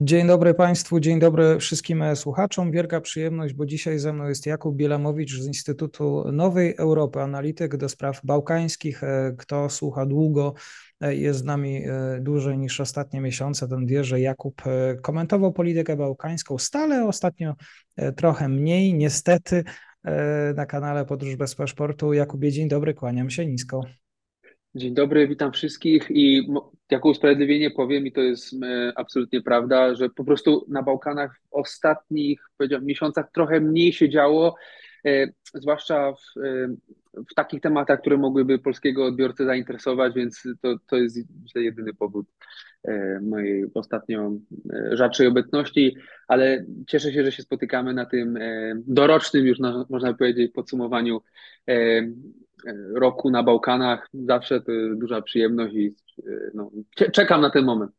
Dzień dobry Państwu, dzień dobry wszystkim słuchaczom. Wielka przyjemność, bo dzisiaj ze mną jest Jakub Bielamowicz z Instytutu Nowej Europy, analityk do spraw bałkańskich. Kto słucha długo, jest z nami dłużej niż ostatnie miesiące, ten wie, że Jakub komentował politykę bałkańską stale, ostatnio trochę mniej, niestety, na kanale Podróż bez paszportu. Jakubie, dzień dobry, kłaniam się nisko. Dzień dobry, witam wszystkich i jako usprawiedliwienie powiem, i to jest e, absolutnie prawda, że po prostu na Bałkanach w ostatnich miesiącach trochę mniej się działo, e, zwłaszcza w, e, w takich tematach, które mogłyby polskiego odbiorcę zainteresować, więc to, to jest myślę jedyny powód mojej ostatnio rzadszej obecności, ale cieszę się, że się spotykamy na tym dorocznym już można powiedzieć podsumowaniu roku na Bałkanach. Zawsze to duża przyjemność i no, czekam na ten moment.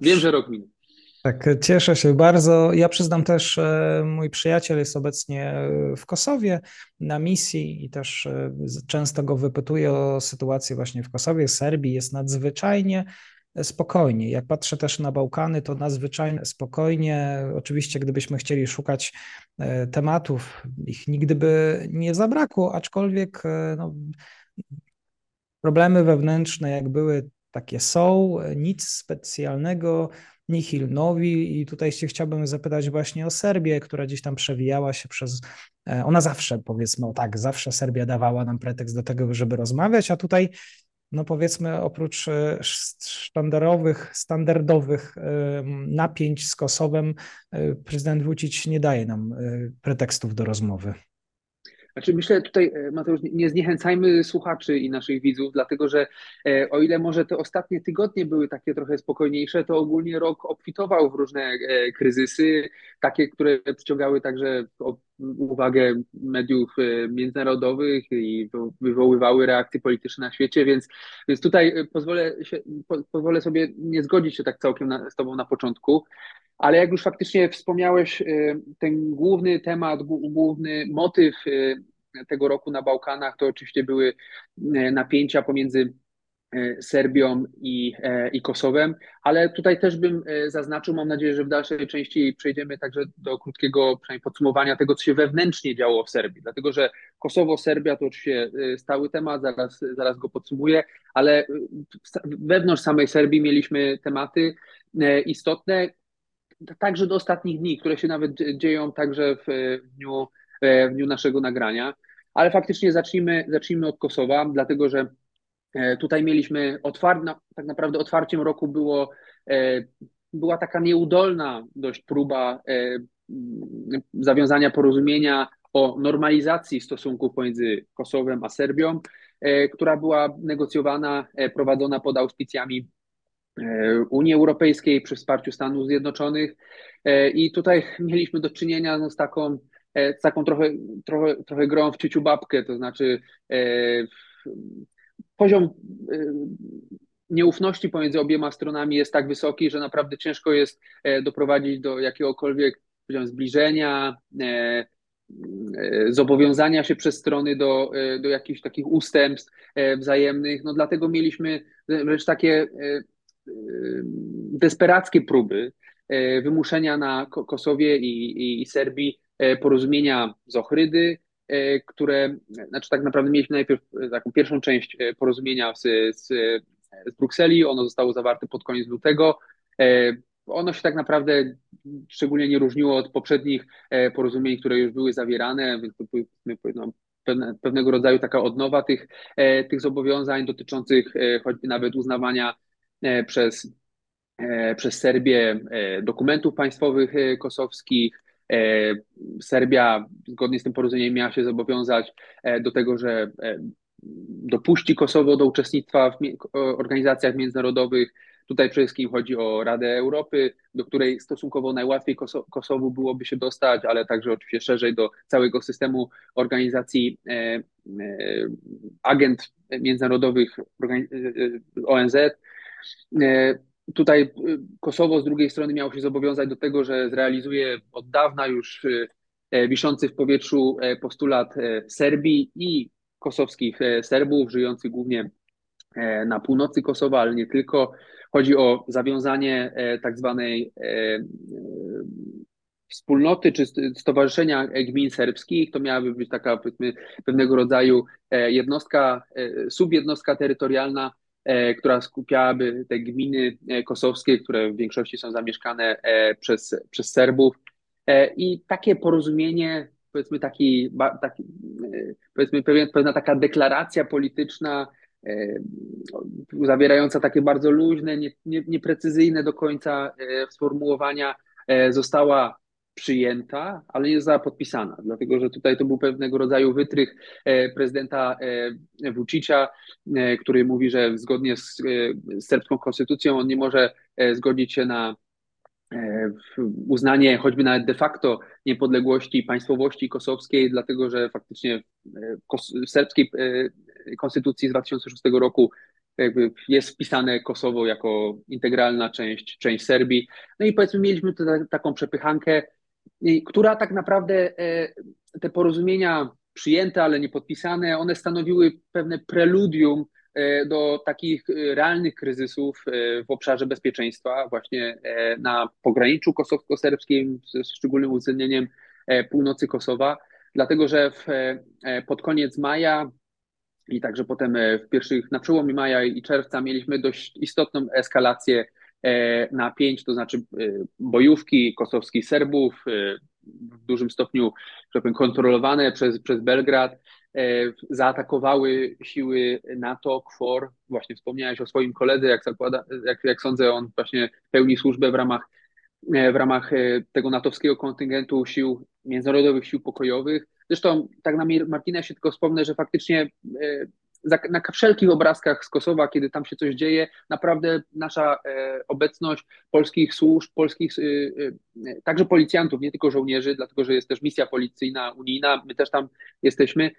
Wiem, że rok minie. Tak, cieszę się bardzo. Ja przyznam też, e, mój przyjaciel jest obecnie w Kosowie na misji i też e, często go wypytuję o sytuację właśnie w Kosowie, Serbii. Jest nadzwyczajnie spokojnie. Jak patrzę też na Bałkany, to nadzwyczajnie spokojnie. Oczywiście, gdybyśmy chcieli szukać e, tematów, ich nigdy by nie zabrakło, aczkolwiek no, problemy wewnętrzne, jak były, takie są, nic specjalnego, nihil nowi i tutaj się chciałbym zapytać właśnie o Serbię, która gdzieś tam przewijała się przez, e, ona zawsze powiedzmy o tak, zawsze Serbia dawała nam pretekst do tego, żeby rozmawiać, a tutaj no powiedzmy oprócz e, sztandarowych, standardowych napięć z Kosowem, e, prezydent Vucic nie daje nam pretekstów do rozmowy. Znaczy myślę tutaj, e, Mateusz, nie zniechęcajmy słuchaczy i naszych widzów, dlatego że e, o ile może te ostatnie tygodnie były takie trochę spokojniejsze, to ogólnie rok obfitował w różne e, kryzysy, takie, które przyciągały także uwagę mediów międzynarodowych i wywoływały reakcje polityczne na świecie, więc, więc tutaj pozwolę, się, pozwolę sobie nie zgodzić się tak całkiem na, z Tobą na początku. Ale jak już faktycznie wspomniałeś, y, ten główny temat, główny motyw tego roku na Bałkanach to oczywiście były napięcia pomiędzy Serbią i, i Kosowem, ale tutaj też bym zaznaczył, mam nadzieję, że w dalszej części przejdziemy także do krótkiego przynajmniej podsumowania tego, co się wewnętrznie działo w Serbii, dlatego że Kosowo, Serbia to oczywiście stały temat, zaraz, zaraz go podsumuję, ale wewnątrz samej Serbii mieliśmy tematy istotne, także do ostatnich dni, które się nawet dzieją także w dniu, w dniu naszego nagrania. Ale faktycznie zacznijmy, zacznijmy od Kosowa, dlatego że e, tutaj mieliśmy otwar tak naprawdę otwarciem roku było, e, była taka nieudolna dość próba e, zawiązania porozumienia o normalizacji stosunków pomiędzy Kosowem a Serbią, która była negocjowana, prowadzona pod auspicjami E, Unii Europejskiej, przy wsparciu Stanów Zjednoczonych. E, I tutaj mieliśmy do czynienia no, z taką, e, z taką trochę, trochę, trochę grą w ciuciu babkę, to znaczy poziom nieufności pomiędzy obiema stronami jest tak wysoki, że naprawdę ciężko jest doprowadzić do jakiegokolwiek zbliżenia, zobowiązania się przez strony do, do jakichś takich ustępstw wzajemnych. No dlatego mieliśmy wręcz takie desperackie próby e, wymuszenia na Kosowie i, i Serbii e, porozumienia z Ochrydy, e, które, znaczy tak naprawdę mieliśmy najpierw taką pierwszą część porozumienia z, z, z Brukseli, ono zostało zawarte pod koniec lutego. Ono się tak naprawdę szczególnie nie różniło od poprzednich porozumień, które już były zawierane, więc to no, pewne, pewnego rodzaju taka odnowa tych, tych zobowiązań dotyczących choćby nawet uznawania E, przez, e, przez Serbię e, dokumentów państwowych kosowskich. Serbia zgodnie z tym porozumieniem miała się zobowiązać do tego, że dopuści Kosowo do uczestnictwa w organizacjach międzynarodowych. Tutaj przede wszystkim chodzi o Radę Europy, do której stosunkowo najłatwiej Kosowu byłoby się dostać, ale także oczywiście szerzej do całego systemu organizacji agent międzynarodowych ONZ. Tutaj Kosowo z drugiej strony miało się zobowiązać do tego, że zrealizuje od dawna już wiszący w powietrzu postulat Serbii i kosowskich Serbów, żyjących głównie E, na północy Kosowa, ale nie tylko. Chodzi o zawiązanie e, tak zwanej e, wspólnoty czy stowarzyszenia gmin serbskich. To miałaby być taka powiedzmy pewnego rodzaju jednostka, subjednostka terytorialna, która skupiałaby te gminy kosowskie, które w większości są zamieszkane przez, przez Serbów. I takie porozumienie, powiedzmy taki, taki powiedzmy pewna taka deklaracja polityczna E, zawierająca takie bardzo luźne, nie, nie, nieprecyzyjne do końca e, sformułowania, e, została przyjęta, ale nie została podpisana, dlatego że tutaj to był pewnego rodzaju wytrych prezydenta Vucicia, który mówi, że zgodnie z, serbską konstytucją on nie może zgodzić się na uznanie choćby nawet de facto niepodległości państwowości kosowskiej, dlatego że faktycznie w serbskiej konstytucji z 2006 roku jest wpisane Kosowo jako integralna część, część Serbii. No i powiedzmy, mieliśmy tutaj taką przepychankę, która tak naprawdę e, te porozumienia przyjęte, ale nie podpisane, one stanowiły pewne preludium e, do takich e, realnych kryzysów w obszarze bezpieczeństwa, właśnie na pograniczu kosowsko-serbskim, z szczególnym uwzględnieniem północy Kosowa, dlatego że w, pod koniec maja i także potem w pierwszych, na przełomie maja i czerwca mieliśmy dość istotną eskalację napięć, to znaczy e, bojówki kosowskich Serbów, w dużym stopniu że powiem, kontrolowane przez, przez Belgrad, zaatakowały siły NATO, KFOR. Właśnie wspomniałeś o swoim koledze, jak, zakłada, jak, jak sądzę, on właśnie pełni służbę w ramach, w ramach tego natowskiego kontyngentu sił, międzynarodowych sił pokojowych. Zresztą tak na marginesie tylko wspomnę, że faktycznie e, na wszelkich obrazkach z Kosowa, kiedy tam się coś dzieje, naprawdę nasza e, obecność polskich służb, polskich, e, także policjantów, nie tylko żołnierzy, dlatego że jest też misja policyjna, unijna, my też tam jesteśmy.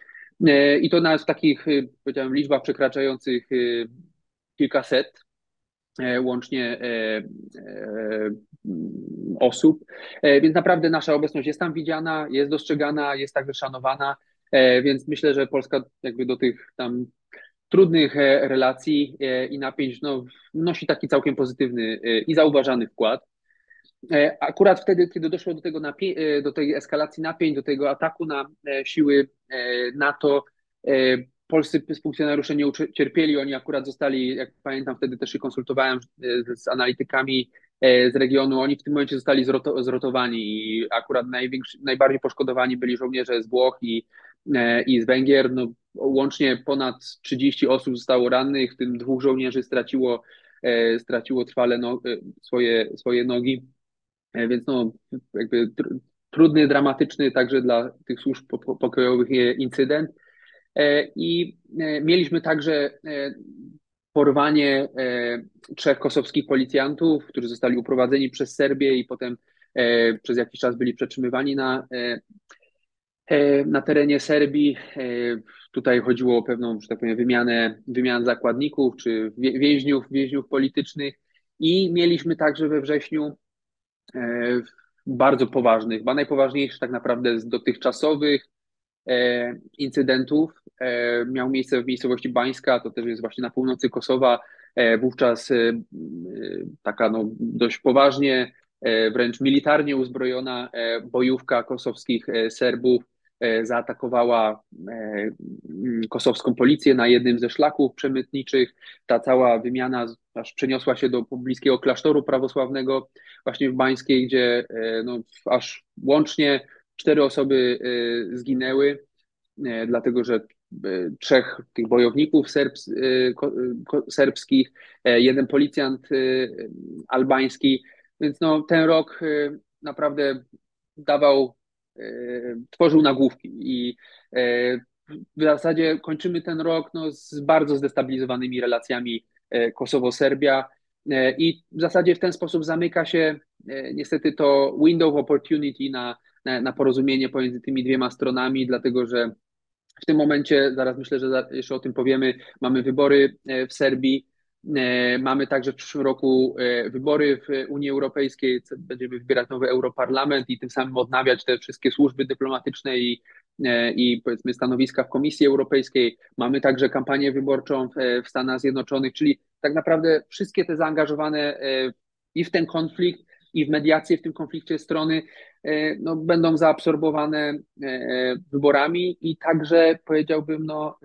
I to w takich, powiedziałem, liczbach przekraczających kilkaset łącznie osób, e, więc naprawdę nasza obecność jest tam widziana, jest dostrzegana, jest także szanowana, e, więc myślę, że Polska jakby do tych tam trudnych e, relacji i napięć no, wnosi taki całkiem pozytywny i zauważany wkład. Akurat wtedy, kiedy doszło do, tego napie- do tej eskalacji napięć, do tego ataku na siły NATO, polscy funkcjonariusze nie ucierpieli, oni akurat zostali, jak pamiętam, wtedy też się konsultowałem z analitykami E, z regionu, oni w tym momencie zostali zrotowani i akurat najbardziej poszkodowani byli żołnierze z Włoch i, e, i z Węgier. No, łącznie ponad 30 osób zostało rannych, w tym dwóch żołnierzy straciło, e, straciło trwale no, swoje, swoje nogi. Więc no, jakby trudny, dramatyczny także dla tych służb pokojowych incydent. I mieliśmy także porwanie e, trzech kosowskich policjantów, którzy zostali uprowadzeni przez Serbię i potem e, przez jakiś czas byli przetrzymywani na, e, na terenie Serbii. Tutaj chodziło o pewną, że tak powiem, wymianę, zakładników czy więźniów, więźniów politycznych i mieliśmy także we wrześniu bardzo poważnych, chyba najpoważniejszych tak naprawdę z dotychczasowych E, incydentów e, miał miejsce w miejscowości Bańska, to też jest właśnie na północy Kosowa. E, wówczas taka no, dość poważnie, wręcz militarnie uzbrojona bojówka kosowskich Serbów zaatakowała kosowską policję na jednym ze szlaków przemytniczych. Ta cała wymiana aż przeniosła się do pobliskiego klasztoru prawosławnego właśnie w Bańskiej, gdzie no, aż łącznie Cztery osoby zginęły, dlatego że trzech tych bojowników serbs, serbskich, jeden policjant albański, więc no, ten rok naprawdę dawał, tworzył nagłówki i w zasadzie kończymy ten rok no, z bardzo zdestabilizowanymi relacjami Kosowo-Serbia. I w zasadzie w ten sposób zamyka się niestety to window of opportunity na, na, na porozumienie pomiędzy tymi dwiema stronami, dlatego że w tym momencie, zaraz myślę, że jeszcze o tym powiemy, mamy wybory w Serbii, E, mamy także w przyszłym roku e, wybory w Unii Europejskiej, będziemy wybierać nowy Europarlament i tym samym odnawiać te wszystkie służby dyplomatyczne i, e, i powiedzmy stanowiska w Komisji Europejskiej. Mamy także kampanię wyborczą w, w Stanach Zjednoczonych, czyli tak naprawdę wszystkie te zaangażowane i w ten konflikt, i w mediację w tym konflikcie strony no, będą zaabsorbowane wyborami i także powiedziałbym, no,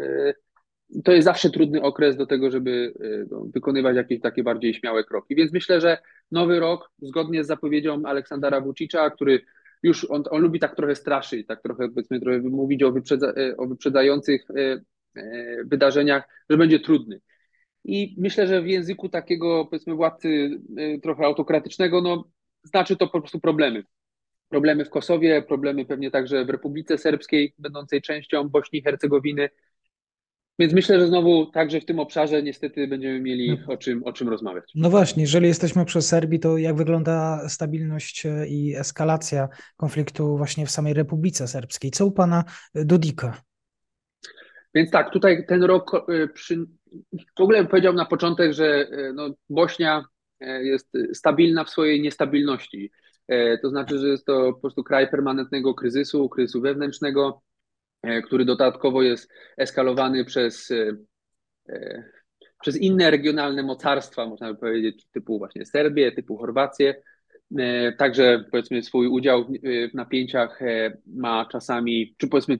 to jest zawsze trudny okres do tego, żeby e, no, wykonywać jakieś takie bardziej śmiałe kroki. Więc myślę, że nowy rok, zgodnie z zapowiedzią Aleksandra Vucicza, który już on, on lubi tak trochę straszyć, tak trochę powiedzmy trochę mówić o, wyprzedza, e, o wyprzedzających e, wydarzeniach, że będzie trudny. I myślę, że w języku takiego powiedzmy władcy trochę autokratycznego, no znaczy to po prostu problemy. Problemy w Kosowie, problemy pewnie także w Republice Serbskiej, będącej częścią Bośni i Hercegowiny, więc myślę, że znowu także w tym obszarze niestety będziemy mieli no. o czym, o czym rozmawiać. No właśnie, jeżeli jesteśmy przy Serbii, to jak wygląda stabilność e, i eskalacja konfliktu właśnie w samej Republice Serbskiej? Co u pana Dudika? Więc tak, tutaj ten rok e, przy... w ogóle powiedział na początek, że e, no, Bośnia jest stabilna w swojej niestabilności. To znaczy, że jest to po prostu kraj permanentnego kryzysu, kryzysu wewnętrznego, który dodatkowo jest eskalowany przez, e, e, przez inne regionalne mocarstwa, można by powiedzieć, typu właśnie Serbię, typu Chorwację. Także powiedzmy swój udział w napięciach ma czasami, czy powiedzmy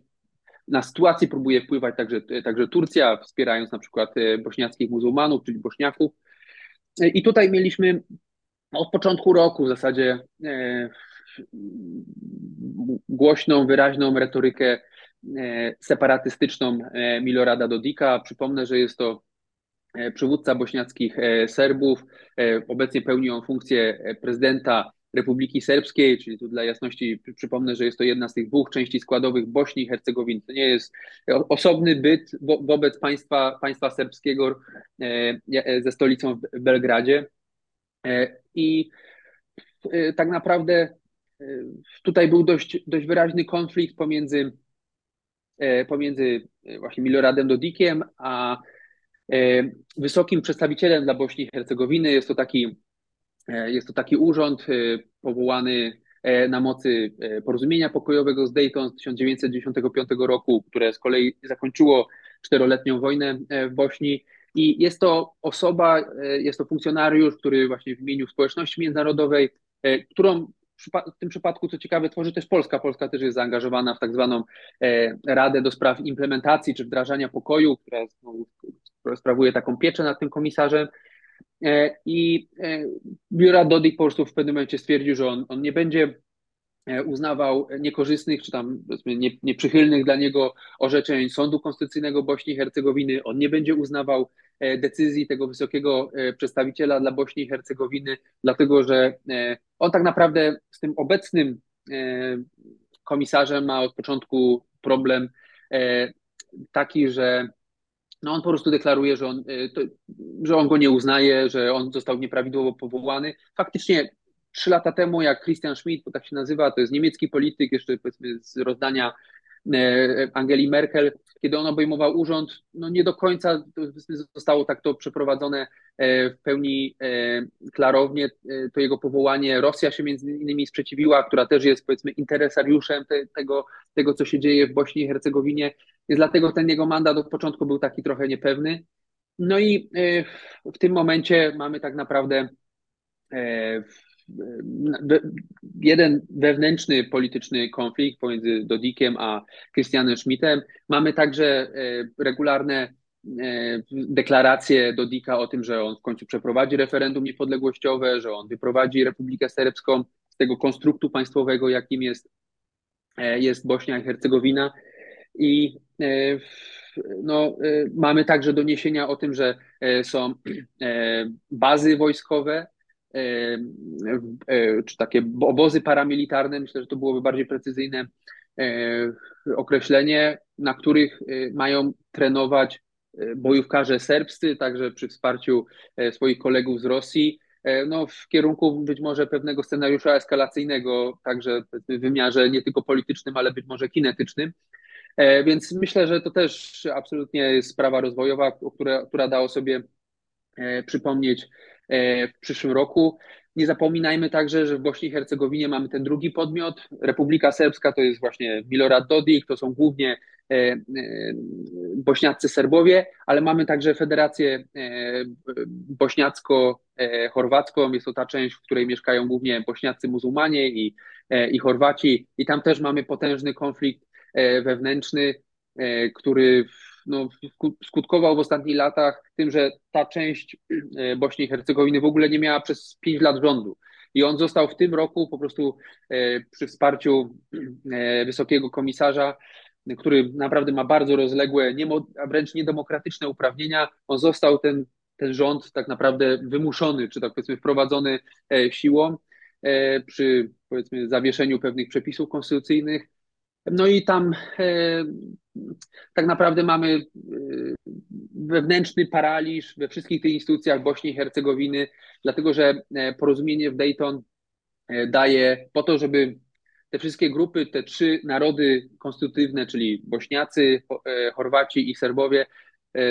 na sytuację próbuje wpływać także, także Turcja, wspierając na przykład bośniackich muzułmanów, czyli bośniaków. I tutaj mieliśmy od początku roku w zasadzie głośną, wyraźną retorykę E, separatystyczną e, Milorada Dodika. Przypomnę, że jest to e, przywódca bośniackich Serbów. Obecnie pełni on funkcję prezydenta Republiki Serbskiej, czyli tu dla jasności przypomnę, że jest to jedna z tych dwóch części składowych Bośni i Hercegowiny. To nie jest osobny byt wobec państwa, państwa serbskiego ze stolicą w Belgradzie. I tak naprawdę tutaj był dość, dość wyraźny konflikt pomiędzy E, pomiędzy e, właśnie Miloradem Dodikiem a e, wysokim przedstawicielem dla Bośni i Hercegowiny. Jest to taki, jest to taki urząd powołany na mocy porozumienia pokojowego z Dayton z 1995 roku, które z kolei zakończyło czteroletnią wojnę w Bośni. I jest to osoba, jest to funkcjonariusz, który właśnie w imieniu społeczności międzynarodowej, którą w tym przypadku, co ciekawe, tworzy też Polska. Polska też jest zaangażowana w tak zwaną e, Radę do Spraw Implementacji czy Wdrażania Pokoju, która, która sprawuje taką pieczę nad tym komisarzem. E, I e, biura Dodik po prostu w pewnym momencie stwierdził, że on, on nie będzie uznawał niekorzystnych czy tam nie, nieprzychylnych dla niego orzeczeń Sądu Konstytucyjnego Bośni i Hercegowiny. On nie będzie uznawał decyzji tego wysokiego przedstawiciela dla Bośni i Hercegowiny, dlatego że on tak naprawdę z tym obecnym e, komisarzem ma od początku problem e, taki, że no on po prostu deklaruje, że on, e, że on go nie uznaje, że on został nieprawidłowo powołany. Faktycznie trzy lata temu, jak Christian Schmidt, bo tak się nazywa, to jest niemiecki polityk, jeszcze powiedzmy z rozdania Angeli Merkel, kiedy on obejmował urząd, no nie do końca zostało tak to przeprowadzone e, w pełni e, klarownie. E, to jego powołanie Rosja się między innymi sprzeciwiła, która też jest powiedzmy interesariuszem te, tego, tego, co się dzieje w Bośni i Hercegowinie. Więc dlatego ten jego mandat od początku był taki trochę niepewny. No i w tym momencie mamy tak naprawdę jeden wewnętrzny polityczny konflikt pomiędzy Dodikiem a Christianem Schmidtem. Mamy także e, regularne e, deklaracje Dodika o tym, że on w końcu przeprowadzi referendum niepodległościowe, że on wyprowadzi Republikę Serbską z tego konstruktu państwowego, jakim jest, e, jest Bośnia i Hercegowina. I no, mamy także doniesienia o tym, że są bazy wojskowe czy takie obozy paramilitarne, myślę, że to byłoby bardziej precyzyjne e, określenie, na których e, mają trenować bojówkarze serbscy, także przy wsparciu swoich kolegów z Rosji, no, w kierunku być może pewnego scenariusza eskalacyjnego, także w wymiarze nie tylko politycznym, ale być może kinetycznym. Więc myślę, że to też absolutnie jest sprawa rozwojowa, która, która da o sobie przypomnieć w przyszłym roku. Nie zapominajmy także, że w Bośni i Hercegowinie mamy ten drugi podmiot. Republika Serbska to jest właśnie Milorad Dodik, to są głównie e, e, bośniaccy Serbowie, ale mamy także Federację e, Bośniacko-Chorwacką. Jest to ta część, w której mieszkają głównie bośniacy muzułmanie i, i Chorwaci. I tam też mamy potężny konflikt wewnętrzny, który no, skutkował w ostatnich latach tym, że ta część e, Bośni i Hercegowiny w ogóle nie miała przez pięć lat rządu. I on został w tym roku po prostu e, przy wsparciu e, wysokiego komisarza, który naprawdę ma bardzo rozległe, a wręcz niedemokratyczne uprawnienia, on został ten, ten rząd tak naprawdę wymuszony, czy tak powiedzmy wprowadzony siłą przy powiedzmy zawieszeniu pewnych przepisów konstytucyjnych. No i tam tak naprawdę mamy e, wewnętrzny paraliż we wszystkich tych instytucjach Bośni i Hercegowiny, dlatego że e, porozumienie w Dayton e, daje po to, żeby te wszystkie grupy, te trzy narody konstytutywne, czyli Bośniacy, Chorwaci i Serbowie,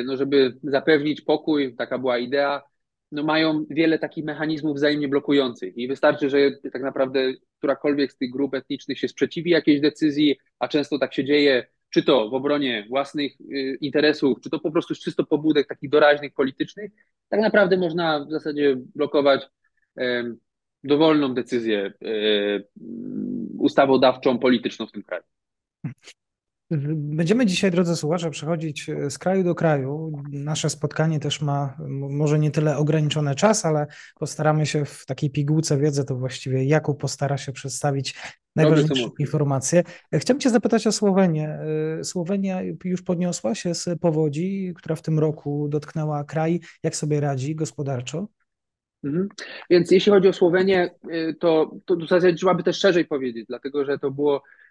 no żeby zapewnić pokój, taka była idea, no mają wiele takich mechanizmów wzajemnie blokujących i wystarczy, że tak naprawdę którakolwiek z tych grup etnicznych się sprzeciwi jakiejś decyzji, a często tak się dzieje czy to w obronie własnych y, interesów, czy to po prostu czysto pobudek takich doraźnych, politycznych, tak naprawdę można w zasadzie blokować dowolną decyzję e, ustawodawczą, polityczną w tym kraju. Będziemy dzisiaj, drodzy słuchacze, przechodzić e, z kraju do kraju. Nasze spotkanie też ma może nie tyle ograniczony czas, ale postaramy się w takiej pigułce wiedzy, to właściwie Jakub postara się przedstawić najważniejsze informacje. E, chciałbym Cię zapytać o Słowenię. E, Słowenia już podniosła się z powodzi, która w tym roku dotknęła kraj. Jak sobie radzi gospodarczo? Mhm. Więc jeśli chodzi o Słowenię, to, to w zasadzie trzeba by też szerzej powiedzieć, dlatego że to było E,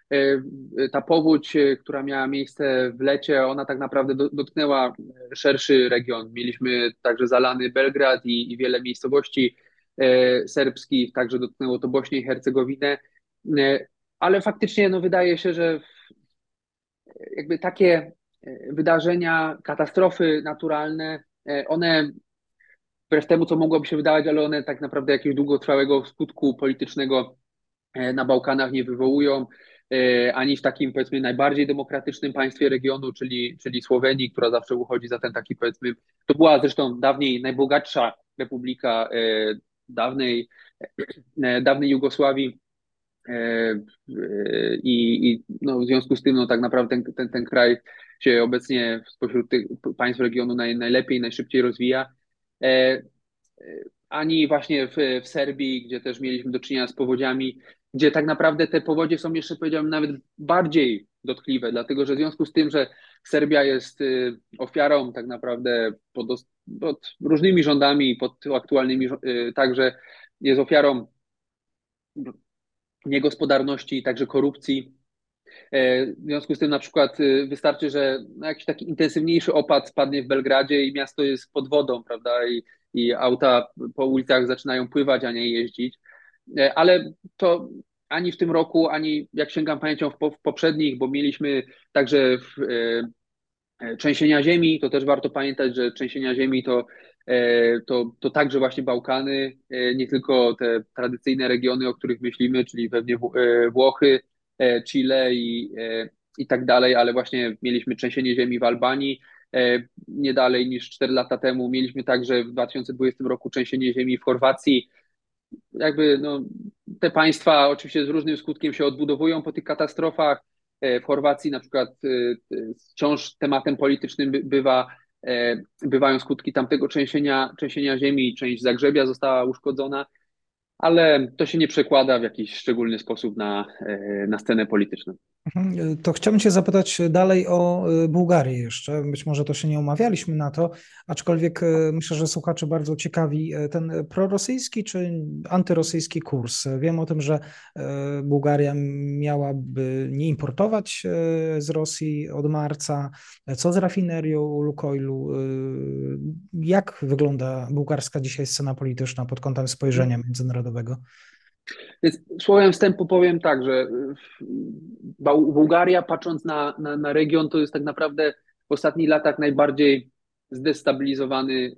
ta powódź, e, która miała miejsce w lecie, ona tak naprawdę dotknęła szerszy region. Mieliśmy także zalany Belgrad i, i wiele miejscowości e, serbskich, także dotknęło to Bośnię i Hercegowinę, ale faktycznie no, wydaje się, że jakby takie wydarzenia, katastrofy naturalne, one wbrew temu, co mogłoby się wydawać, ale one tak naprawdę jakiegoś długotrwałego skutku politycznego na Bałkanach nie wywołują. E, ani w takim powiedzmy najbardziej demokratycznym państwie regionu, czyli, czyli Słowenii, która zawsze uchodzi za ten taki powiedzmy, to była zresztą dawniej najbogatsza republika e, dawnej, e, dawnej Jugosławii i, i no, w związku z tym no, tak naprawdę ten, ten, ten kraj się obecnie spośród tych państw regionu naj, najlepiej, najszybciej rozwija. Ani właśnie w, w Serbii, gdzie też mieliśmy do czynienia z powodziami, gdzie tak naprawdę te powodzie są jeszcze, powiedziałbym, nawet bardziej dotkliwe, dlatego że w związku z tym, że Serbia jest y, ofiarą tak naprawdę pod, pod różnymi rządami, pod aktualnymi y, także jest ofiarą niegospodarności, także korupcji. E, w związku z tym na przykład y, wystarczy, że no jakiś taki intensywniejszy opad spadnie w Belgradzie i miasto jest pod wodą, prawda, i, i auta po ulicach zaczynają pływać, a nie jeździć. E, ale to ani w tym roku, ani jak sięgam pamięcią w, w poprzednich, bo mieliśmy także w, e, e, trzęsienia ziemi, to też warto pamiętać, że trzęsienia ziemi to, e, to, to także właśnie Bałkany, e, nie tylko te tradycyjne regiony, o których myślimy, czyli pewnie e, Włochy, Chile i, i tak dalej, ale właśnie mieliśmy trzęsienie ziemi w Albanii, nie dalej niż 4 lata temu. Mieliśmy także w 2020 roku trzęsienie ziemi w Chorwacji, jakby no, te państwa oczywiście z różnym skutkiem się odbudowują po tych katastrofach. E, w Chorwacji na przykład e, e, wciąż tematem politycznym bywa, bywają skutki tamtego trzęsienia, trzęsienia ziemi, część Zagrzebia została uszkodzona, ale to się nie przekłada w jakiś szczególny sposób na, na scenę polityczną. Mhm. To chciałbym Cię zapytać dalej o y, Bułgarię jeszcze. Być może to się nie umawialiśmy na to, aczkolwiek y, myślę, że słuchacze bardzo ciekawi ten prorosyjski czy antyrosyjski kurs. Wiem o tym, że Bułgaria miałaby nie importować z Rosji od marca. Co z rafinerią Lukoilu? Jak wygląda bułgarska dzisiaj scena polityczna pod kątem spojrzenia międzynarodowego? Więc słowem wstępu powiem tak, że Bułgaria, patrząc na, na, na region, to jest tak naprawdę w ostatnich latach najbardziej zdestabilizowany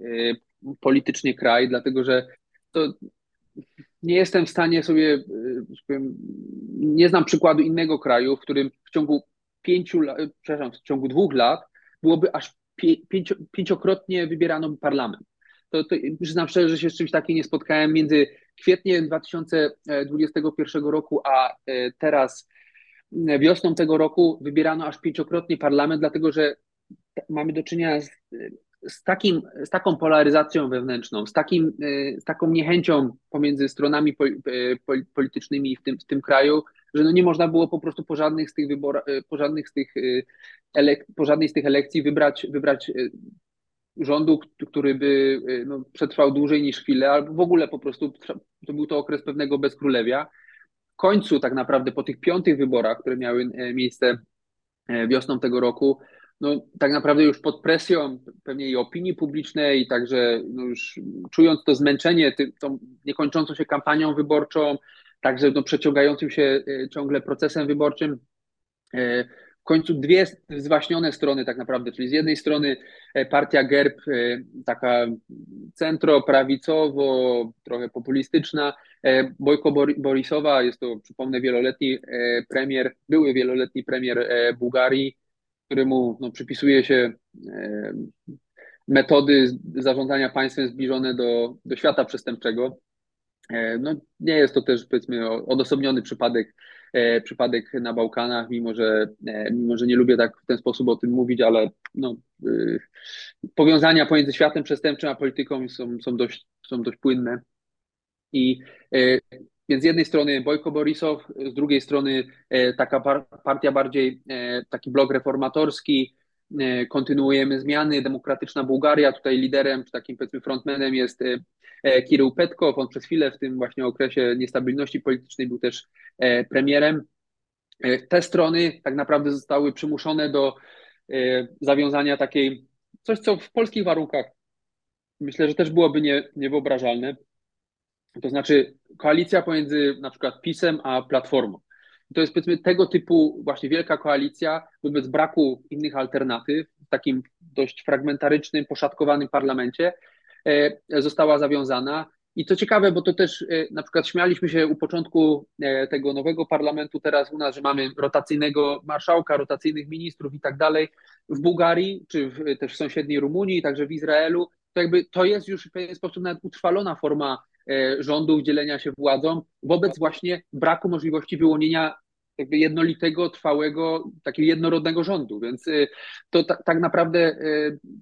e, politycznie kraj, dlatego że to nie jestem w stanie sobie, powiem, nie znam przykładu innego kraju, w którym w ciągu pięciu przepraszam, w ciągu dwóch lat byłoby aż pięcio, pięciokrotnie wybierano parlament. To, to przyznam szczerze, że się z czymś takim nie spotkałem. Między kwietniem 2021 roku, a e, teraz wiosną tego roku wybierano aż pięciokrotnie parlament, dlatego że mamy do czynienia z, z, takim, z taką polaryzacją wewnętrzną, z, takim, e, z taką niechęcią pomiędzy stronami e, politycznymi w tym, w tym kraju, że no nie można było po prostu po żadnych z tych wyborach, po żadnych z tych, po żadnej z tych elekcji wybrać, wybrać rządu, który by no, przetrwał dłużej niż chwilę, albo w ogóle po prostu to był to okres pewnego bezkrólewia. Końcu tak naprawdę po tych piątych wyborach, które miały e, miejsce e, wiosną tego roku, no tak naprawdę już pod presją pewnie i opinii publicznej, także no już czując to zmęczenie tą niekończącą się kampanią wyborczą, także no przeciągającym się ciągle procesem wyborczym, w końcu dwie zwaśnione strony tak naprawdę, czyli z jednej strony partia GERB, taka centro-prawicowo, trochę populistyczna, E, Bojko Borisowa jest to, przypomnę, wieloletni e, premier, były wieloletni premier e, Bułgarii, któremu no, przypisuje się metody zarządzania państwem zbliżone do, do świata przestępczego. No, nie jest to też powiedzmy odosobniony przypadek, przypadek na Bałkanach, mimo że, mimo że nie lubię tak w ten sposób o tym mówić, ale no, powiązania pomiędzy światem przestępczym a polityką są, są, dość, są dość płynne. I e, więc z jednej strony Bojko Borisow, z drugiej strony e, taka partia bardziej, e, taki blok reformatorski, kontynuujemy zmiany, Demokratyczna Bułgaria, tutaj liderem, czy takim powiedzmy frontmanem jest Kirył Petkow, on przez chwilę w tym właśnie okresie niestabilności politycznej był też premierem. Te strony tak naprawdę zostały przymuszone do zawiązania takiej, coś co w polskich warunkach myślę, że też byłoby nie, niewyobrażalne, to znaczy koalicja pomiędzy na przykład PiSem a Platformą. To jest powiedzmy tego typu właśnie wielka koalicja wobec braku innych alternatyw w takim dość fragmentarycznym, poszatkowanym parlamencie e, została zawiązana. I co ciekawe, bo to też e, na przykład śmialiśmy się u początku e, tego nowego parlamentu teraz u nas, że mamy rotacyjnego marszałka, rotacyjnych ministrów i tak dalej. W Bułgarii, czy w, też w sąsiedniej Rumunii, także w Izraelu, to jakby to jest już w pewien sposób nawet utrwalona forma rządów, dzielenia się władzą, wobec właśnie braku możliwości wyłonienia jakby jednolitego, trwałego, takiego jednorodnego rządu. Więc e, to tak naprawdę e,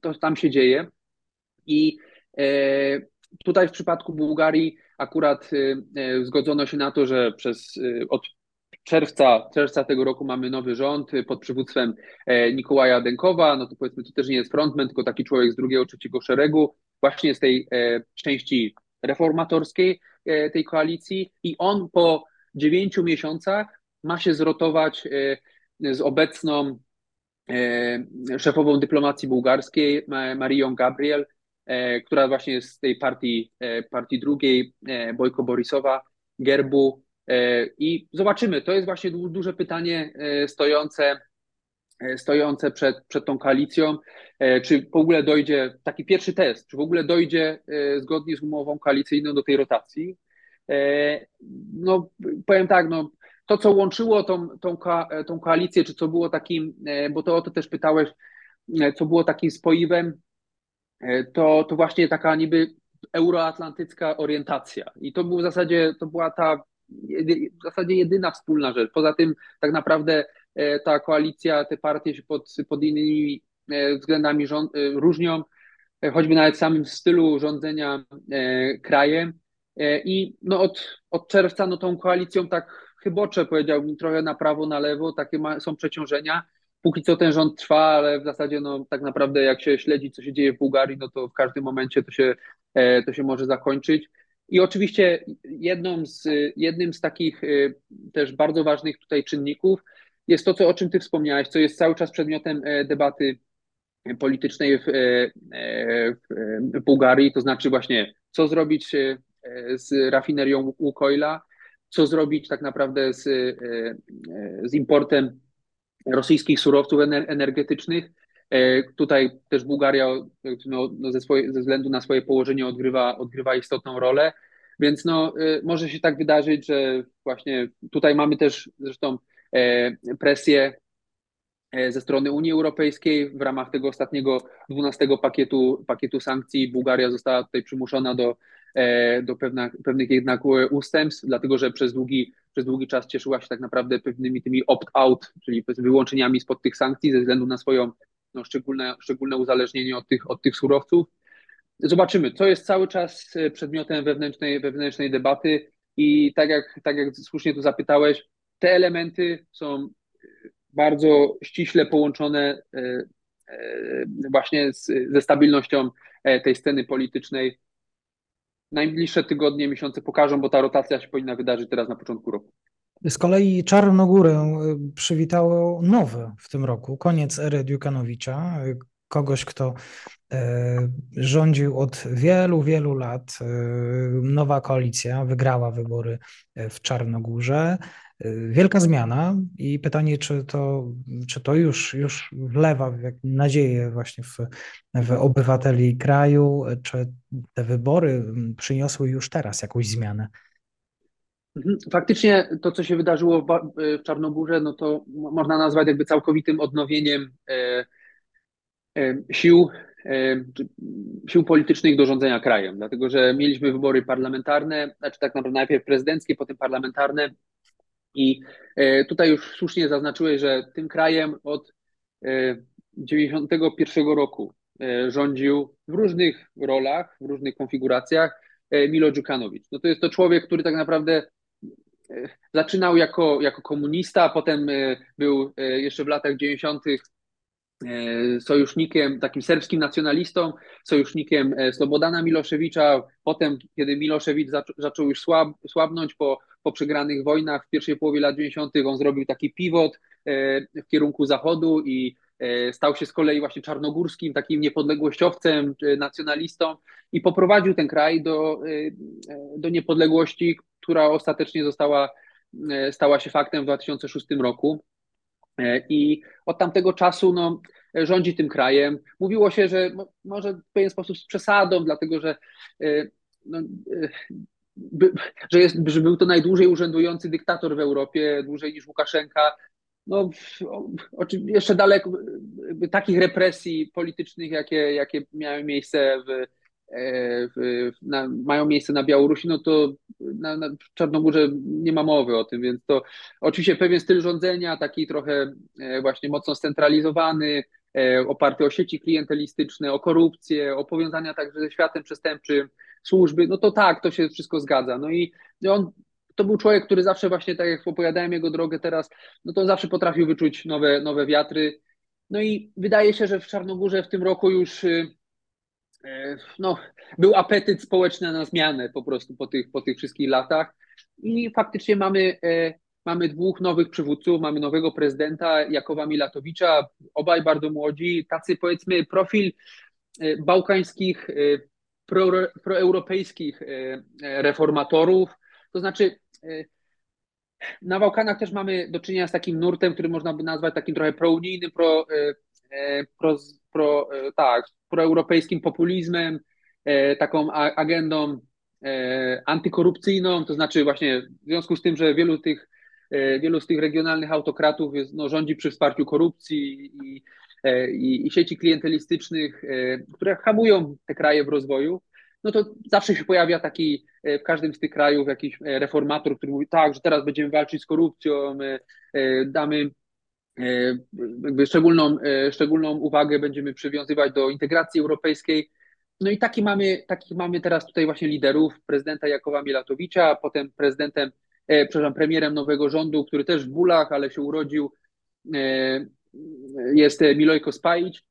to tam się dzieje. I tutaj w przypadku Bułgarii akurat zgodzono się na to, że przez od czerwca, czerwca tego roku mamy nowy rząd pod przywództwem Nikołaja Denkowa, no to powiedzmy to też nie jest frontman, tylko taki człowiek z drugiego, trzeciego szeregu, właśnie z tej części reformatorskiej e, tej koalicji i on po dziewięciu miesiącach ma się zrotować e, z obecną e, szefową dyplomacji bułgarskiej, Marią Gabriel, która właśnie jest z tej partii, partii drugiej, Bojko Borisowa, Gerbu. I zobaczymy, to jest właśnie duże pytanie stojące E, stojące przed, przed tą koalicją, e, czy w ogóle dojdzie, taki pierwszy test, czy w ogóle dojdzie e, zgodnie z umową koalicyjną do tej rotacji. No, powiem tak, no, to co łączyło tą, tą, tą koalicję, czy co było takim, bo to o to też pytałeś, co było takim spoiwem, to, to właśnie taka niby euroatlantycka orientacja. I to był w zasadzie, to była ta w zasadzie jedyna wspólna rzecz. Poza tym tak naprawdę E, ta koalicja, te partie się pod, pod innymi e, względami rząd, e, różnią, choćby nawet samym stylu rządzenia krajem. I no od, od czerwca no tą koalicją tak chybocze, powiedziałbym, trochę na prawo, na lewo, takie ma, są przeciążenia. Póki co ten rząd trwa, ale w zasadzie no, tak naprawdę jak się śledzi, co się dzieje w Bułgarii, no to w każdym momencie to się, to się może zakończyć. I oczywiście jedną z, jednym z takich też bardzo ważnych tutaj czynników jest to, co, o czym Ty wspomniałeś, co jest cały czas przedmiotem debaty politycznej w, w Bułgarii, to znaczy właśnie co zrobić z rafinerią Łukoila, co zrobić tak naprawdę z, z importem rosyjskich surowców energetycznych. Tutaj też Bułgaria no, no ze, swoje, ze, względu na swoje położenie odgrywa, odgrywa istotną rolę, więc no, może się tak wydarzyć, że właśnie tutaj mamy też zresztą presję ze strony Unii Europejskiej w ramach tego ostatniego 12 pakietu, pakietu sankcji. Bułgaria została tutaj przymuszona do E, do pewna, pewnych jednak ustępstw, dlatego że przez długi, przez długi czas cieszyła się tak naprawdę pewnymi tymi opt-out, czyli wyłączeniami spod tych sankcji ze względu na swoją no, szczególne, szczególne uzależnienie od tych, od tych surowców. Zobaczymy, co jest cały czas e, przedmiotem wewnętrznej, wewnętrznej debaty i tak jak, tak jak słusznie tu zapytałeś, te elementy są bardzo ściśle połączone e, właśnie z, ze stabilnością tej sceny politycznej najbliższe tygodnie, miesiące pokażą, bo ta rotacja się powinna wydarzyć teraz na początku roku. Z kolei Czarnogórę y, przywitało nowe w tym roku, koniec ery Dziukanowicza, y, kogoś, kto y, rządził od wielu, wielu lat. Nowa koalicja wygrała wybory w Czarnogórze. Wielka zmiana i pytanie, czy to, czy to już, już wlewa nadzieję właśnie w, w obywateli kraju, czy te wybory przyniosły już teraz jakąś zmianę? Mhm. Faktycznie to, co się wydarzyło w Czarnogórze, no to można nazwać jakby całkowitym odnowieniem e, e, sił, e, sił politycznych do rządzenia krajem, dlatego że mieliśmy wybory parlamentarne, znaczy tak naprawdę najpierw prezydenckie, potem parlamentarne i e, tutaj już słusznie zaznaczyłeś, że tym krajem od 91 e, roku e, rządził w różnych rolach, w różnych konfiguracjach Milo Dżukanowicz. No to jest to człowiek, który tak naprawdę zaczynał jako, jako komunista, potem był jeszcze w latach 90 sojusznikiem, takim serbskim nacjonalistą, sojusznikiem Slobodana Miloszewicza. Potem, kiedy Miloszewicz zaczął już słab, słabnąć po po przegranych wojnach w pierwszej połowie lat 90. on zrobił taki pivot e, w kierunku zachodu i e, stał się z kolei właśnie czarnogórskim, takim niepodległościowcem, nacjonalistą i poprowadził ten kraj do, e, do niepodległości, która ostatecznie została, stała się faktem w 2006 roku. I od tamtego czasu no, rządzi tym krajem. Mówiło się, że może w pewien sposób z przesadą, dlatego że no, by, że, jest, że był to najdłużej urzędujący dyktator w Europie, dłużej niż Łukaszenka. No, oczywiście jeszcze daleko takich represji politycznych, jakie, jakie miały miejsce w, e, w, na, mają miejsce na Białorusi, no to na, na Czarnogórze nie ma mowy o tym, więc to oczywiście pewien styl rządzenia, taki trochę e, właśnie mocno scentralizowany, e, oparty o sieci klientelistyczne, o korupcję, o powiązania także ze światem przestępczym, służby, no to tak, to się wszystko zgadza. No i on to był człowiek, który zawsze właśnie, tak jak opowiadałem jego drogę teraz, no to zawsze potrafił wyczuć nowe, nowe wiatry. No i wydaje się, że w Czarnogórze w tym roku już y, y, no, był apetyt społeczny na zmianę po prostu po tych, po tych wszystkich latach. I faktycznie mamy, y, mamy dwóch nowych przywódców, mamy nowego prezydenta Jakowa Milatowicza, obaj bardzo młodzi, tacy powiedzmy profil bałkańskich pro, proeuropejskich e, e, reformatorów. To znaczy, e, na Bałkanach też mamy do czynienia z takim nurtem, który można by nazwać takim trochę prounijnym, pro, pro, pro, tak, proeuropejskim populizmem, taką agendą antykorupcyjną, to znaczy właśnie w związku z tym, że wielu tych wielu z tych regionalnych autokratów jest, no, rządzi przy wsparciu korupcji i i, i sieci klientelistycznych, e, które hamują te kraje w rozwoju, no to zawsze się pojawia taki e, w każdym z tych krajów jakiś reformator, który mówi tak, że teraz będziemy walczyć z korupcją, damy jakby szczególną, szczególną uwagę będziemy przywiązywać do integracji europejskiej. no i taki mamy, takich mamy teraz tutaj właśnie liderów, prezydenta Jakowa Mielatowicza, potem prezydentem, e, przepraszam, premierem nowego rządu, który też w bólach, ale się urodził, e, jest Milojko Spajić.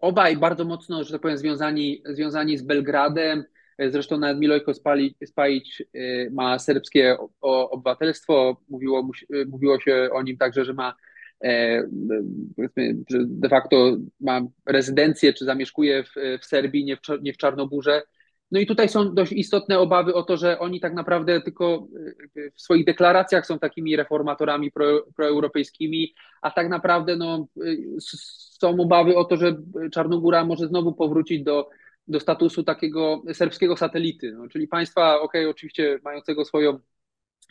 Obaj bardzo mocno, że tak powiem, związani, związani z Belgradem. Zresztą nawet Milojko Spajić e, ma serbskie obywatelstwo. Mówiło, mówiło się o nim także, że ma E, de facto ma rezydencję czy zamieszkuje w, w Serbii, nie w, nie w Czarnogórze. No i tutaj są dość istotne obawy o to, że oni tak naprawdę tylko e, w swoich deklaracjach są takimi reformatorami pro, proeuropejskimi, a tak naprawdę no, e, są obawy o to, że Czarnogóra może znowu powrócić do, do statusu takiego serbskiego satelity, no, czyli państwa, ok, oczywiście mającego swoją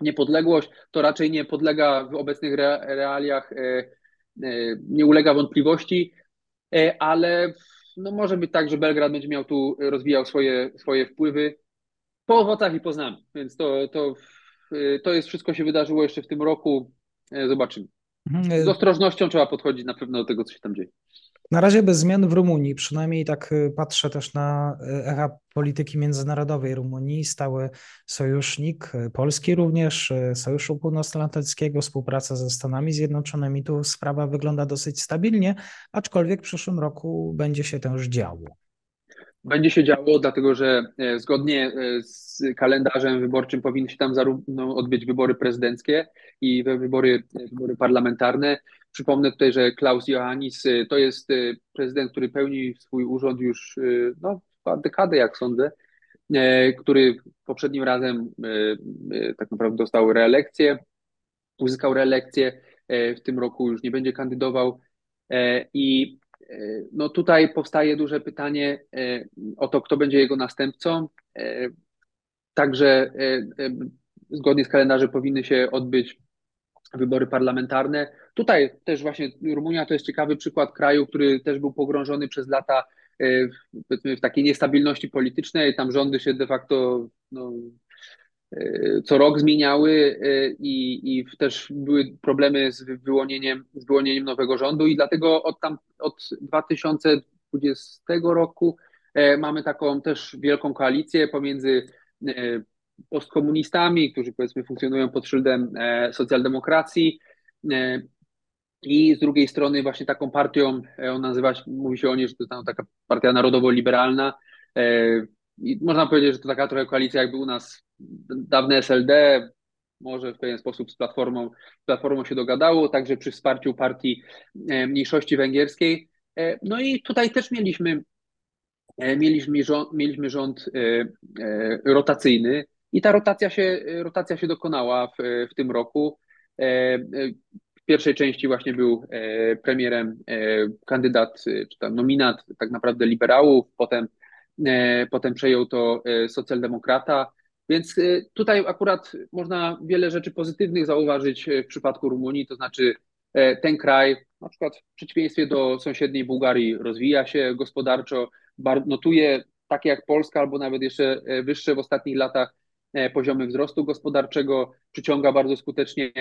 niepodległość, to raczej nie podlega w obecnych realiach, e, nie ulega wątpliwości, ale no może być tak, że Belgrad będzie miał tu, rozwijał swoje, swoje wpływy po owocach i poznamy, więc to, to, to jest wszystko się wydarzyło jeszcze w tym roku, zobaczymy. Mhm. Z ostrożnością trzeba podchodzić na pewno do tego, co się tam dzieje. Na razie bez zmian w Rumunii, przynajmniej tak y, patrzę też na y, echa polityki międzynarodowej Rumunii, stały sojusznik, y, Polski również, Sojuszu Północnoatlantyckiego, współpraca ze Stanami Zjednoczonymi. Tu sprawa wygląda dosyć stabilnie, aczkolwiek w przyszłym roku będzie się też działo. Będzie się działo, dlatego że e, zgodnie e, z kalendarzem wyborczym powinny się tam zarówno odbyć wybory prezydenckie i wybory, wybory parlamentarne. Przypomnę tutaj, że Klaus Johannis e, to jest prezydent, który pełni swój urząd już no, dekadę, jak sądzę, który poprzednim razem tak naprawdę dostał reelekcję, uzyskał reelekcję, w tym roku już nie będzie kandydował i no tutaj powstaje duże pytanie o to, kto będzie jego następcą. Także zgodnie z kalendarzem powinny się odbyć wybory parlamentarne. Tutaj też właśnie Rumunia to jest ciekawy przykład kraju, który też był pogrążony przez lata w, w takiej niestabilności politycznej. Tam rządy się de facto no, co rok zmieniały e, i, i też były problemy z wyłonieniem, z wyłonieniem nowego rządu i dlatego od, tam, od 2020 roku e, mamy taką też wielką koalicję pomiędzy e, postkomunistami, którzy powiedzmy funkcjonują pod szyldem socjaldemokracji. I z drugiej strony właśnie taką partią, on nazywa się, mówi się o niej, że to taka partia narodowo-liberalna, i można powiedzieć, że to taka trochę koalicja jakby u nas dawne SLD, może w pewien sposób z Platformą, Platformą się dogadało, także przy wsparciu partii e, mniejszości węgierskiej. E, no i tutaj też mieliśmy, e, mieliśmy, rząd, mieliśmy rząd rotacyjny i ta rotacja się, rotacja się dokonała w, w tym roku. W pierwszej części właśnie był premierem kandydat, czy tam nominat tak naprawdę liberałów, potem E, potem przejął to e, socjaldemokrata. Więc e, tutaj akurat można wiele rzeczy pozytywnych zauważyć w przypadku Rumunii, to znaczy ten kraj, na przykład w przeciwieństwie do sąsiedniej Bułgarii, rozwija się gospodarczo, notuje takie jak Polska, albo nawet jeszcze wyższe w ostatnich latach poziomy wzrostu gospodarczego, przyciąga bardzo skutecznie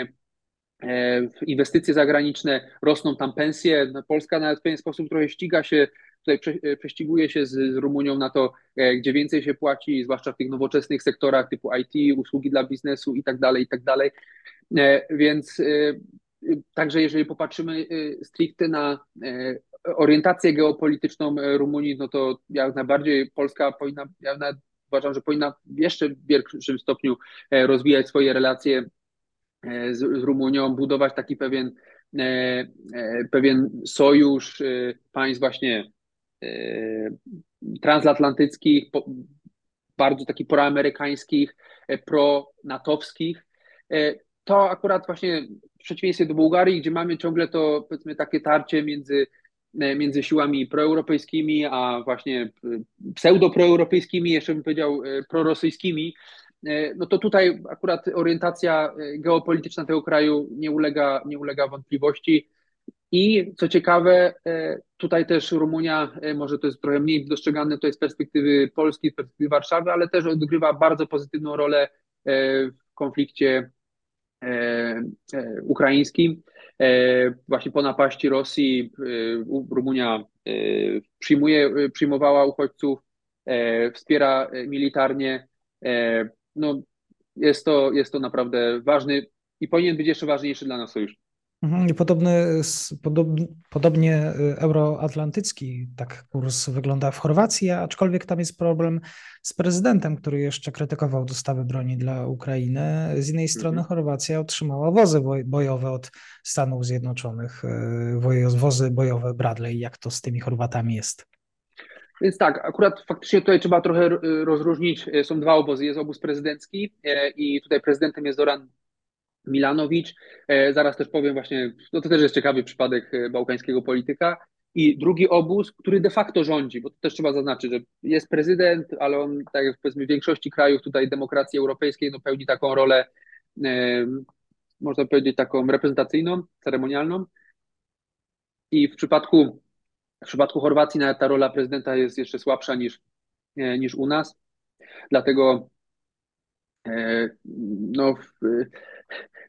inwestycje zagraniczne, rosną tam pensje. No, Polska nawet w pewien sposób trochę ściga się tutaj e, prześciguje się z, z Rumunią na to, e, gdzie więcej się płaci, zwłaszcza w tych nowoczesnych sektorach typu IT, usługi dla biznesu i tak dalej, i tak dalej. E, więc także jeżeli popatrzymy stricte na orientację geopolityczną Rumunii, no to jak najbardziej Polska powinna, ja uważam, że powinna w jeszcze większym stopniu rozwijać swoje relacje z, z Rumunią, budować taki pewien pewien sojusz państw właśnie E, transatlantyckich, bardzo takich proamerykańskich, e, pro-natowskich. E, to akurat właśnie w przeciwieństwie do Bułgarii, gdzie mamy ciągle to powiedzmy takie tarcie między, między siłami proeuropejskimi, a właśnie pseudo-proeuropejskimi, jeszcze bym powiedział prorosyjskimi, no to tutaj akurat orientacja geopolityczna tego kraju nie ulega, nie ulega wątpliwości. I co ciekawe, e, tutaj też Rumunia, e, może to jest trochę mniej dostrzegane to jest z perspektywy Polski, z perspektywy Warszawy, ale też odgrywa bardzo pozytywną rolę e, w konflikcie ukraińskim. Właśnie po napaści Rosji Rumunia przyjmuje, przyjmowała uchodźców, wspiera militarnie. No, jest, to, jest to naprawdę ważny i powinien być jeszcze ważniejszy dla nas sojusz. Mhm, podobny, podobnie y, euroatlantycki tak kurs wygląda w Chorwacji, aczkolwiek tam jest problem z prezydentem, który jeszcze krytykował dostawy broni dla Ukrainy. Z innej strony mhm. Chorwacja otrzymała wozy bojowe od Stanów Zjednoczonych, y, wozy bojowe Bradley. Jak to z tymi Chorwatami jest? Więc tak, akurat faktycznie tutaj trzeba trochę rozróżnić. Są dwa obozy. Jest obóz prezydencki i tutaj prezydentem jest Zoran Milanowicz. E, zaraz też powiem właśnie, no to też jest ciekawy przypadek e, bałkańskiego polityka. I drugi obóz, który de facto rządzi, bo to też trzeba zaznaczyć, że jest prezydent, ale on, tak jak powiedzmy w większości krajów tutaj demokracji europejskiej, no pełni taką rolę, e, można powiedzieć, taką reprezentacyjną, ceremonialną. I w przypadku, w przypadku Chorwacji nawet ta rola prezydenta jest jeszcze słabsza niż, niż u nas. Dlatego no,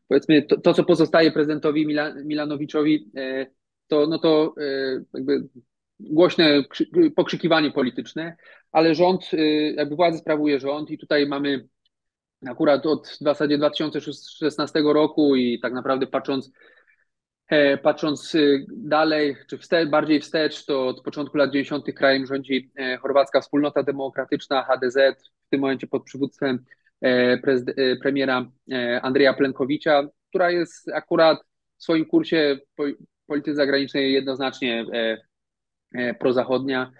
powiedzmy to, to, co pozostaje prezydentowi Milanowiczowi, e, to, no to e, jakby głośne pokrzykiwanie polityczne, ale rząd, e, jakby władzę sprawuje rząd i tutaj mamy akurat od w zasadzie 2016 roku i tak naprawdę patrząc Patrząc dalej, czy wstecz, bardziej wstecz, to od początku lat 90. krajem rządzi Chorwacka Wspólnota Demokratyczna, HDZ, w tym momencie pod przywództwem E, e, premiera e, Andrzeja Plenkowicza, która jest akurat w swoim kursie polityki zagranicznej jednoznacznie prozachodnia.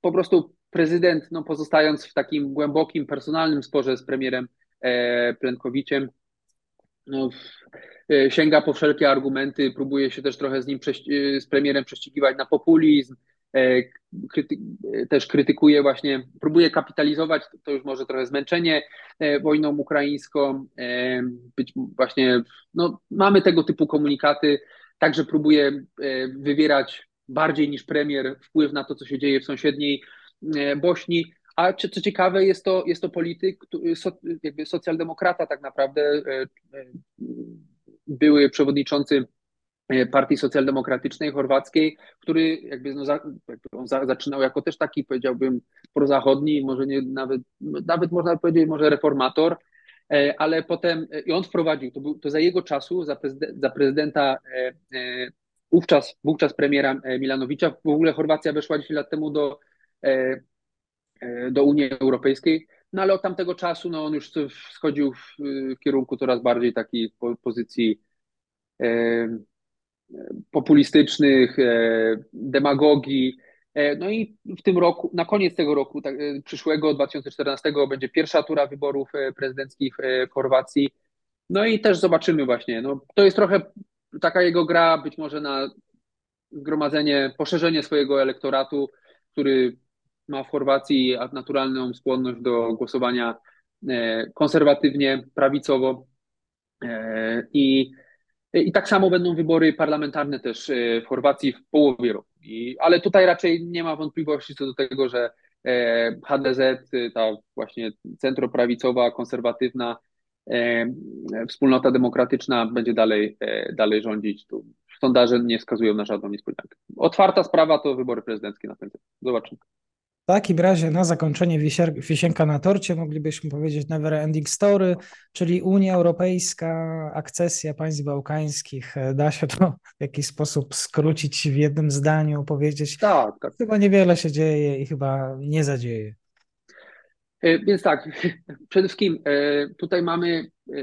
Po prostu prezydent, no, pozostając w takim głębokim, personalnym sporze z premierem Plenkowiczem, no, sięga po wszelkie argumenty, próbuje się też trochę z nim, z premierem prześcigiwać na populizm, E, kryty, też krytykuje właśnie, próbuje kapitalizować, to już może trochę zmęczenie e, wojną ukraińską, e, być właśnie, no mamy tego typu komunikaty, także próbuje wywierać bardziej niż premier wpływ na to, co się dzieje w sąsiedniej Bośni, a co, ciekawe, jest to, jest to polityk, jakby socjaldemokrata tak naprawdę, były przewodniczący E, Partii Socjaldemokratycznej Chorwackiej, który jakby, no, za, jakby on za, zaczynał jako też taki, powiedziałbym, prozachodni, może nie nawet, nawet można powiedzieć, może reformator, e, ale potem e, i on wprowadził, to, był, to za jego czasu, za, prezydenta, za prezydenta wówczas, wówczas premiera Milanowicza, w ogóle Chorwacja weszła 10 lat temu do, do Unii Europejskiej, no ale od tamtego czasu no, on już schodził w kierunku coraz bardziej takiej pozycji populistycznych, e, demagogii. E, no i w tym roku, na koniec tego roku, tak, e, przyszłego, 2014, będzie pierwsza tura wyborów prezydenckich w Chorwacji. No i też zobaczymy właśnie. No, to jest trochę taka jego gra, być może na zgromadzenie, poszerzenie swojego elektoratu, który ma w Chorwacji naturalną skłonność do głosowania konserwatywnie, prawicowo. I i tak samo będą wybory parlamentarne też e, w Chorwacji w połowie roku. I, ale tutaj raczej nie ma wątpliwości co do tego, że e, HDZ, ta właśnie centroprawicowa, konserwatywna e, wspólnota demokratyczna będzie dalej, dalej rządzić. Tu sondaże nie wskazują na żadną niespodziankę. Otwarta sprawa to wybory prezydenckie na ten Zobaczymy. W takim razie na zakończenie wisienka na torcie moglibyśmy powiedzieć never ending story, czyli Unia Europejska, akcesja państw bałkańskich. Da się to w jakiś sposób skrócić w jednym zdaniu, powiedzieć. Tak, tak. Chyba niewiele się dzieje i chyba nie zadzieje. E, więc tak, przede wszystkim e, tutaj mamy e,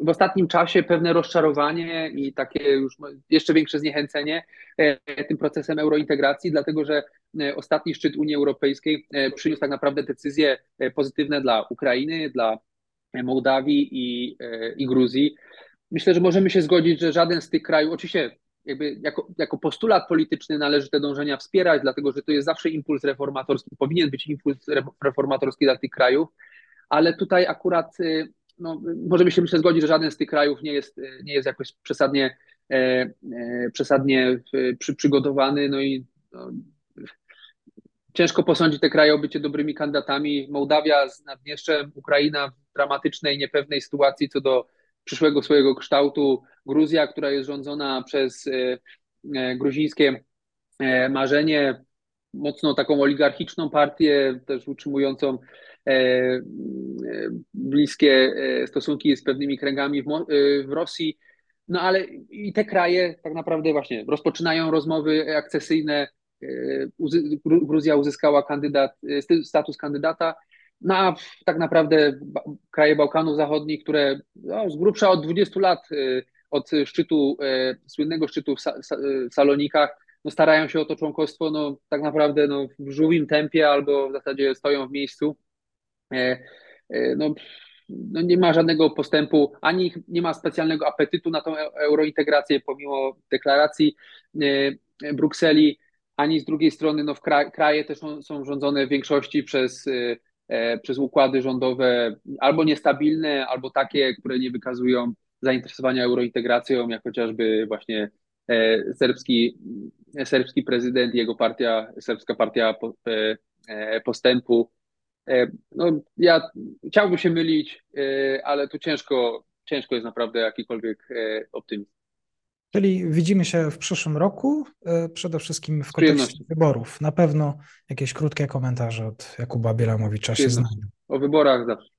w ostatnim czasie pewne rozczarowanie i takie już jeszcze większe zniechęcenie tym procesem eurointegracji, dlatego że ostatni szczyt Unii Europejskiej przyniósł tak naprawdę decyzje pozytywne dla Ukrainy, dla Mołdawii i, i Gruzji. Myślę, że możemy się zgodzić, że żaden z tych krajów, oczywiście jakby jako, jako postulat polityczny należy te dążenia wspierać, dlatego że to jest zawsze impuls reformatorski, powinien być impuls reformatorski dla tych krajów, ale tutaj akurat y, no, możemy się myślę zgodzić, że żaden z tych krajów nie jest, nie jest jakoś przesadnie, e, e, przesadnie przy, przygotowany, no i no, ciężko posądzić te kraje o bycie dobrymi kandydatami. Mołdawia z Naddniestrzem, Ukraina w dramatycznej, niepewnej sytuacji co do przyszłego swojego kształtu. Gruzja, która jest rządzona przez e, e, gruzińskie e, marzenie, mocno taką oligarchiczną partię, też utrzymującą bliskie stosunki z pewnymi kręgami w, w Rosji. No ale i te kraje tak naprawdę właśnie rozpoczynają rozmowy akcesyjne. Gruzja uzyskała kandydat, status kandydata, no a tak naprawdę kraje Bałkanów Zachodnich, które no, z grubsza od 20 lat od szczytu, słynnego szczytu w, Salonikach, no starają się o to członkostwo no, tak naprawdę no, w żółwim tempie albo w zasadzie stoją w miejscu. No, no nie ma żadnego postępu, ani nie ma specjalnego apetytu na tą eurointegrację pomimo deklaracji e, Brukseli, ani z drugiej strony no, w kraje też są, są rządzone w większości przez, e, przez układy rządowe albo niestabilne, albo takie, które nie wykazują zainteresowania eurointegracją, jak chociażby właśnie e, serbski, serbski prezydent, jego partia, serbska partia postępu, E, no, ja chciałbym się mylić, e, ale tu ciężko, ciężko jest naprawdę jakikolwiek e, optymizm. Czyli widzimy się w przyszłym roku, przede wszystkim w kontekście wyborów. Na pewno jakieś krótkie komentarze od Jakuba Bielamowicza się znajdą. O wyborach zawsze.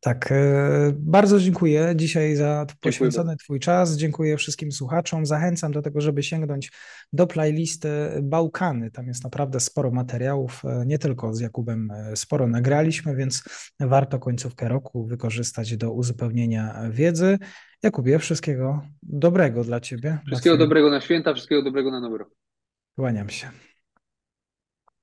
Tak, e, bardzo dziękuję dzisiaj za poświęcony. Twój czas. Dziękuję wszystkim słuchaczom. Zachęcam do tego, żeby sięgnąć do playlisty Bałkany. Tam jest naprawdę sporo materiałów. E, nie tylko z Jakubem e, sporo nagraliśmy, więc warto końcówkę roku wykorzystać do uzupełnienia wiedzy. Jakubie, wszystkiego dobrego dla Ciebie. Wszystkiego dobrego na święta, wszystkiego dobrego na nowy rok. Kłaniam się.